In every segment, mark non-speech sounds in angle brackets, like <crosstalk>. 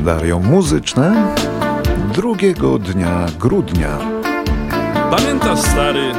kalendarium muzyczne drugiego dnia grudnia. Pamiętasz, stary,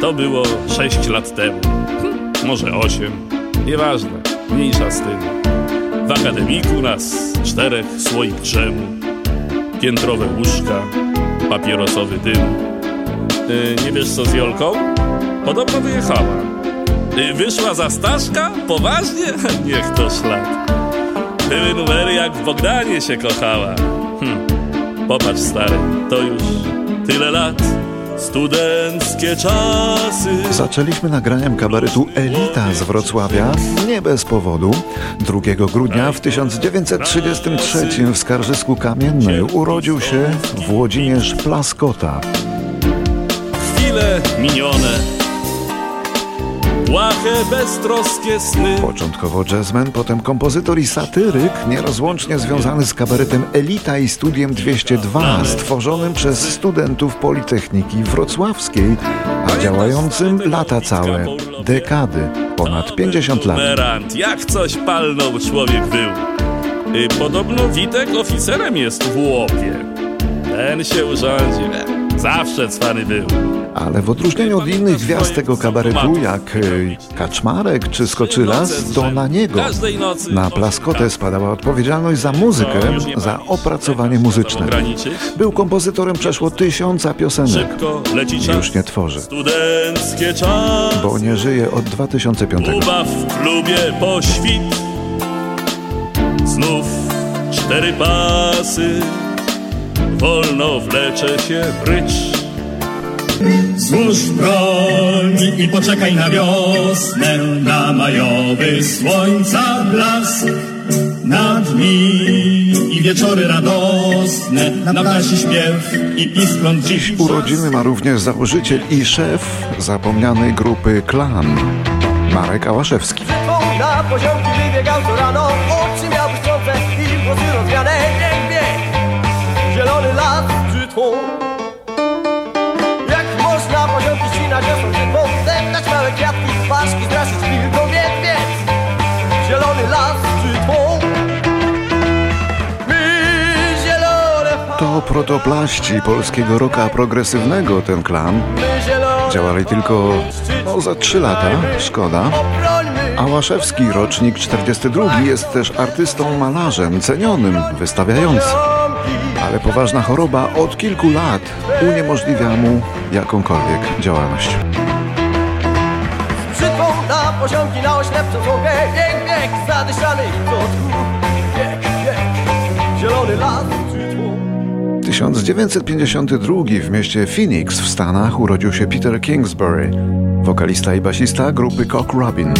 to było 6 lat temu. Może 8. Nieważne, mniejsza z tym. W akademiku nas czterech słoik drzemu, piętrowe łóżka, papierosowy dym. Yy, nie wiesz co z Jolką? Podobno wyjechała. Yy, wyszła za Staszka? Poważnie? <laughs> Niech to szlak. Były numery jak w Bogdanie się kochała. Hm. Popatrz stary, to już tyle lat. Studenckie czasy. Zaczęliśmy nagraniem kabaretu Elita z Wrocławia nie bez powodu. 2 grudnia w 1933 w Skarżysku Kamiennej urodził się Włodzimierz Plaskota. Chwile minione Błahe, beztroskie sny. Początkowo jazzman, potem kompozytor i satyryk, nierozłącznie związany z kabaretem Elita i Studiem 202, stworzonym przez studentów Politechniki Wrocławskiej, a działającym lata całe, dekady, ponad 50 lat. Jak coś palnął człowiek był. Y, podobno Witek oficerem jest w łopie. Ten się urządzi. Zawsze cwany był. Ale w odróżnieniu od innych gwiazd tego kabaretu, jak e, Kaczmarek czy Skoczylas, to na niego, na Plaskotę spadała odpowiedzialność za muzykę, za opracowanie muzyczne. Był kompozytorem przeszło tysiąca piosenek. Już nie tworzy, bo nie żyje od 2005. Ubaw w klubie poświt, znów cztery pasy wolno wlecze się brycz. Złóż broń i poczekaj na wiosnę, na majowy słońca blask. Na dni i wieczory radosne, na ptasi śpiew i piskląt Dziś urodziny ma również założyciel i szef zapomnianej grupy Klan, Marek Ałaszewski. Na poziomki wybiegał co rano, protoplaści polskiego roka progresywnego ten klan. Działali tylko no, za trzy lata, szkoda. A Łaszewski, rocznik 42, jest też artystą malarzem, cenionym, wystawiającym ale poważna choroba od kilku lat uniemożliwia mu jakąkolwiek działalność. Brzytwą na poziomki, na słowę Bieg, bieg, zadyszany 1952 w mieście Phoenix w Stanach urodził się Peter Kingsbury, wokalista i basista grupy Cock Robin.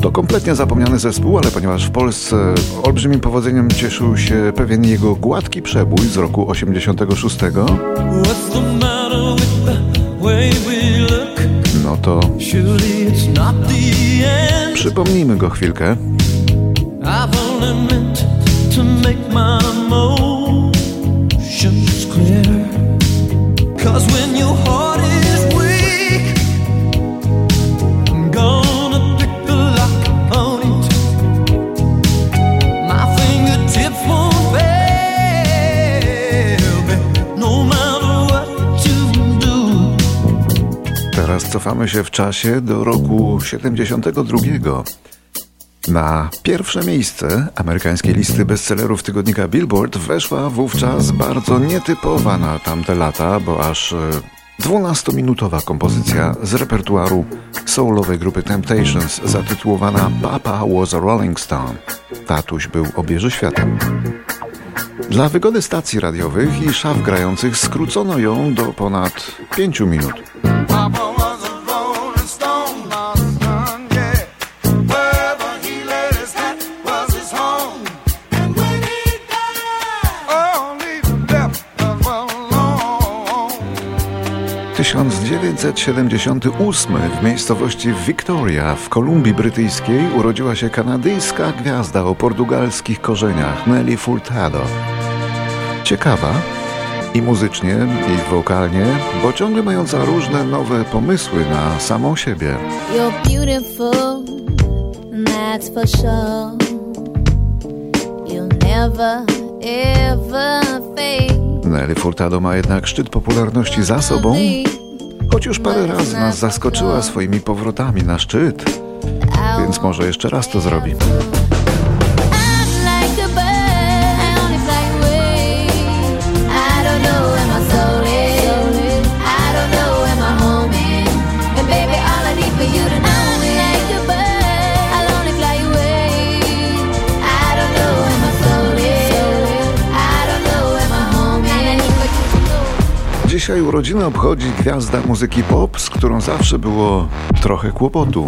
To kompletnie zapomniany zespół, ale ponieważ w Polsce olbrzymim powodzeniem cieszył się pewien jego gładki przebój z roku 86, no to przypomnijmy go chwilkę. Cause when your heart is cofamy się w czasie do roku 72. Na pierwsze miejsce amerykańskiej listy bestsellerów tygodnika Billboard weszła wówczas bardzo nietypowa na tamte lata, bo aż 12-minutowa e, kompozycja z repertuaru soulowej grupy Temptations zatytułowana Papa was a Rolling Stone. Tatuś był obieży światem. Dla wygody stacji radiowych i szaf grających skrócono ją do ponad 5 minut. Tysiąc dziewięćset siedemdziesiąty ósmy w miejscowości Victoria w Kolumbii Brytyjskiej urodziła się kanadyjska gwiazda o portugalskich korzeniach Nelly Furtado. Ciekawa i muzycznie, i wokalnie, bo ciągle mająca różne nowe pomysły na samą siebie. You're beautiful, that's for sure. You'll never Nelly Furtado ma jednak szczyt popularności za sobą, choć już parę razy nas zaskoczyła swoimi powrotami na szczyt, więc może jeszcze raz to zrobi. Dzisiaj urodziny obchodzi gwiazda muzyki pop, z którą zawsze było trochę kłopotu.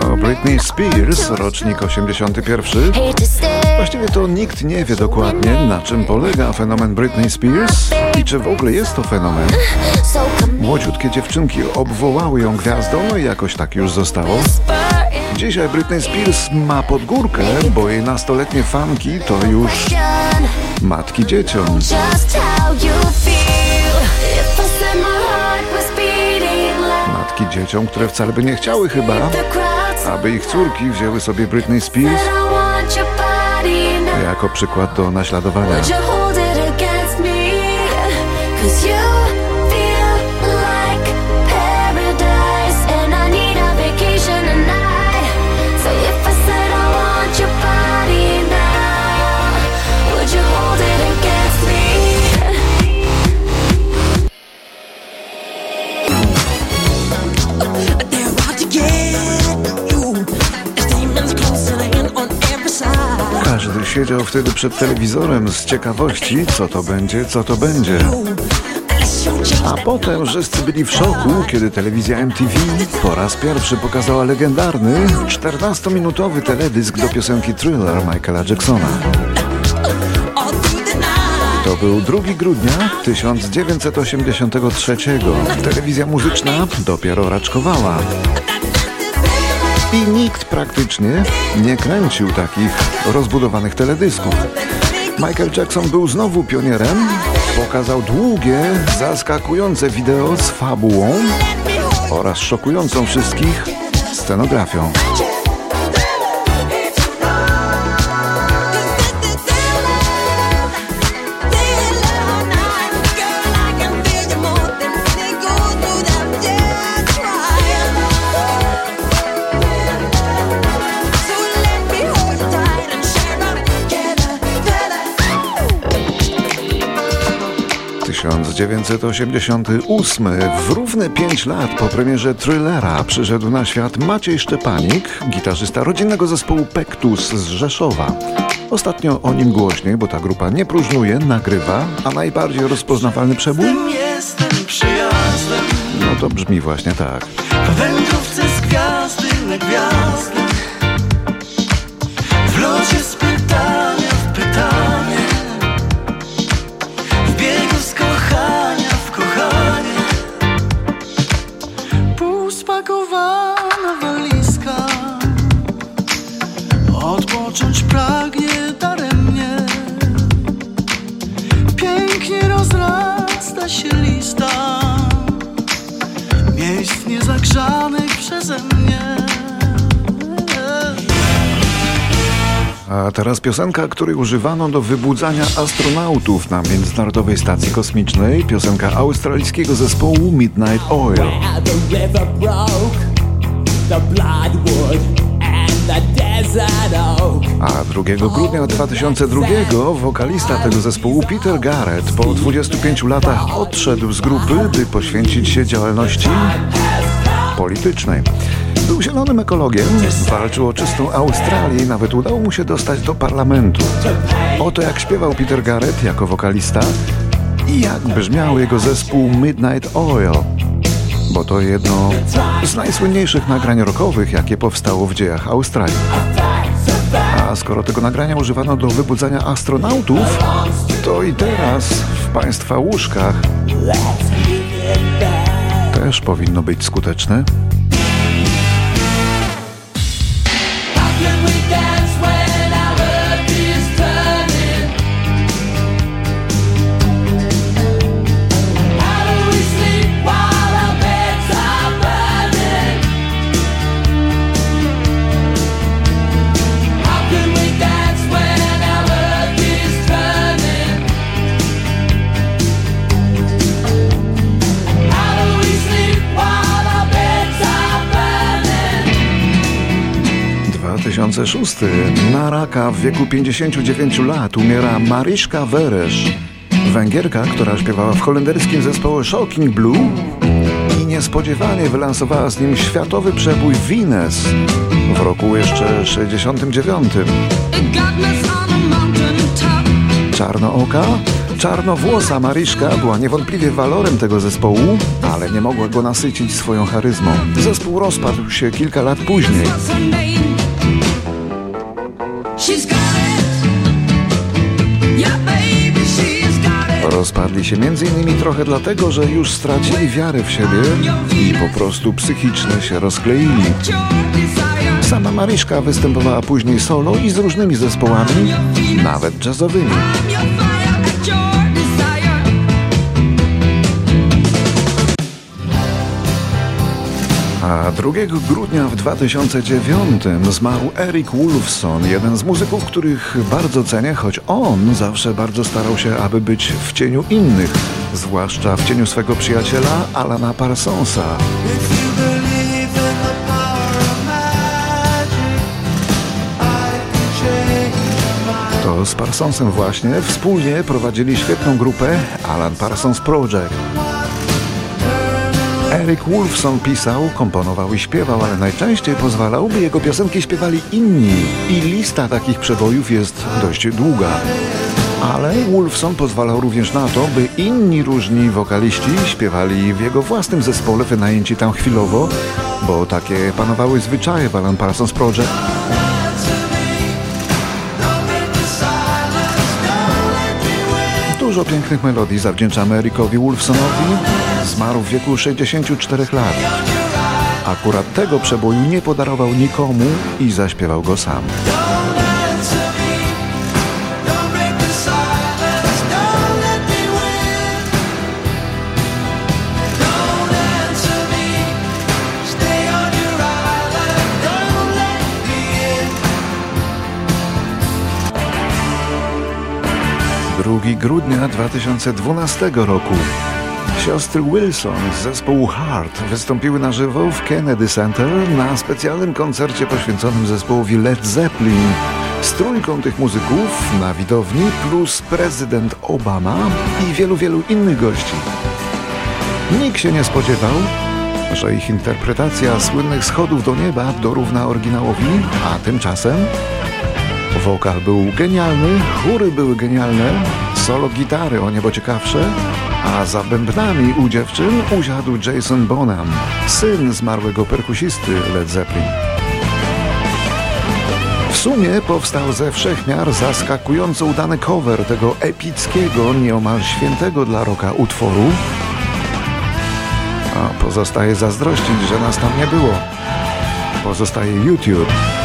To Britney Spears, rocznik 81. Właściwie to nikt nie wie dokładnie, na czym polega fenomen Britney Spears i czy w ogóle jest to fenomen. Młodziutkie dziewczynki obwołały ją gwiazdą, no i jakoś tak już zostało. Dzisiaj Britney Spears ma podgórkę, bo jej nastoletnie fanki to już matki dzieciom. Matki dzieciom, które wcale by nie chciały chyba, aby ich córki wzięły sobie Britney Spears jako przykład do naśladowania. Siedział wtedy przed telewizorem z ciekawości, co to będzie, co to będzie. A potem wszyscy byli w szoku, kiedy telewizja MTV po raz pierwszy pokazała legendarny 14-minutowy teledysk do piosenki Thriller Michaela Jacksona. To był 2 grudnia 1983. Telewizja muzyczna dopiero raczkowała. I nikt praktycznie nie kręcił takich rozbudowanych teledysków. Michael Jackson był znowu pionierem, pokazał długie, zaskakujące wideo z fabułą oraz szokującą wszystkich scenografią. 1988, w równe 5 lat po premierze Thrillera przyszedł na świat Maciej Szczepanik, gitarzysta rodzinnego zespołu Pektus z Rzeszowa. Ostatnio o nim głośniej, bo ta grupa nie próżnuje, nagrywa, a najbardziej rozpoznawalny przebój? No to brzmi właśnie tak. Wędrówce z gwiazdy na gwiazdy teraz piosenka, której używano do wybudzania astronautów na Międzynarodowej Stacji Kosmicznej. Piosenka australijskiego zespołu Midnight Oil. A 2 grudnia 2002 wokalista tego zespołu Peter Garrett po 25 latach odszedł z grupy, by poświęcić się działalności politycznej. Był zielonym ekologiem, walczył o czystą Australię i nawet udało mu się dostać do parlamentu. Oto jak śpiewał Peter Garrett jako wokalista i jak brzmiał jego zespół Midnight Oil, bo to jedno z najsłynniejszych nagrań rockowych, jakie powstało w dziejach Australii. A skoro tego nagrania używano do wybudzania astronautów, to i teraz w Państwa łóżkach też powinno być skuteczne. 2006 na raka w wieku 59 lat umiera Mariszka Weresz, Węgierka, która śpiewała w holenderskim zespole Shocking Blue i niespodziewanie wylansowała z nim światowy przebój Venus w roku jeszcze 69. Czarnooka? Czarnowłosa Mariszka była niewątpliwie walorem tego zespołu, ale nie mogła go nasycić swoją charyzmą. Zespół rozpadł się kilka lat później. Rozpadli się m.in. trochę dlatego, że już stracili wiarę w siebie i po prostu psychicznie się rozkleili. Sama Mariszka występowała później solo i z różnymi zespołami, nawet jazzowymi. A 2 grudnia w 2009 zmarł Eric Wolfson, jeden z muzyków, których bardzo cenię, choć on zawsze bardzo starał się, aby być w cieniu innych, zwłaszcza w cieniu swego przyjaciela Alana Parsonsa. To z Parsonsem właśnie wspólnie prowadzili świetną grupę Alan Parsons Project. Eric Wolfson pisał, komponował i śpiewał, ale najczęściej pozwalał, by jego piosenki śpiewali inni. I lista takich przebojów jest dość długa. Ale Wolfson pozwalał również na to, by inni różni wokaliści śpiewali w jego własnym zespole wynajęci tam chwilowo, bo takie panowały zwyczaje w Alan Parsons Project. Dużo pięknych melodii zawdzięczamy Ericowi Wolfsonowi. Zmarł w wieku 64 lat. Akurat tego przeboju nie podarował nikomu i zaśpiewał go sam. 2 grudnia 2012 roku. Siostry Wilson z zespołu Heart wystąpiły na żywo w Kennedy Center na specjalnym koncercie poświęconym zespołowi Led Zeppelin. Z trójką tych muzyków na widowni plus prezydent Obama i wielu, wielu innych gości. Nikt się nie spodziewał, że ich interpretacja słynnych schodów do nieba dorówna oryginałowi, a tymczasem Wokal był genialny, chóry były genialne, solo gitary o niebo ciekawsze, a za bębnami u dziewczyn usiadł Jason Bonham, syn zmarłego perkusisty Led Zeppelin. W sumie powstał ze wszechmiar zaskakująco udany cover tego epickiego, nieomal świętego dla roka utworu. A pozostaje zazdrościć, że nas tam nie było. Pozostaje YouTube.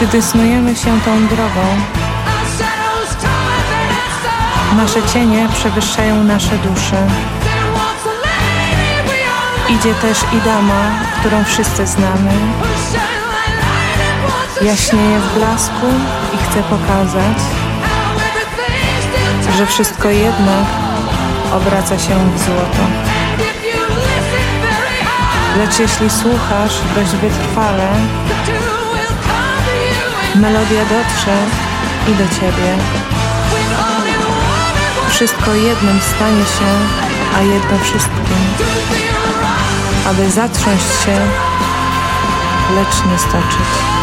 Gdy snujemy się tą drogą, nasze cienie przewyższają nasze dusze. Idzie też i dama, którą wszyscy znamy. Jaśnieje w blasku i chce pokazać, że wszystko jednak obraca się w złoto. Lecz jeśli słuchasz dość wytrwale, Melodia dotrze i do ciebie. Wszystko jednym stanie się, a jedno wszystkim. Aby zatrząść się, lecz nie stoczyć.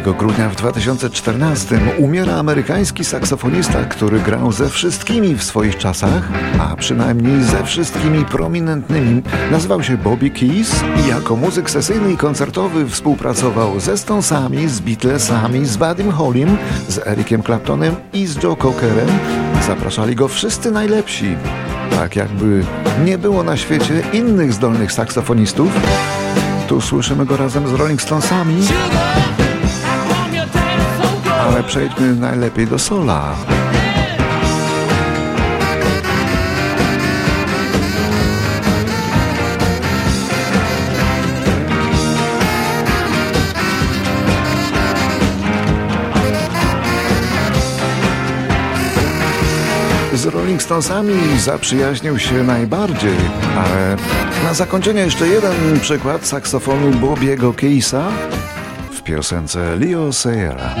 Grudnia w 2014 umiera amerykański saksofonista, który grał ze wszystkimi w swoich czasach, a przynajmniej ze wszystkimi prominentnymi. Nazywał się Bobby Keys i jako muzyk sesyjny i koncertowy współpracował ze Stonesami, z Beatlesami, z Buddym Hollym, z Ericiem Claptonem i z Joe Cockerem. Zapraszali go wszyscy najlepsi. Tak jakby nie było na świecie innych zdolnych saksofonistów. Tu słyszymy go razem z Rolling Stonesami ale przejdźmy najlepiej do sola. Rolling Stonesami zaprzyjaźnił się najbardziej, ale na zakończenie jeszcze jeden przykład saksofonu Bobiego Keisa w piosence Leo Sayera.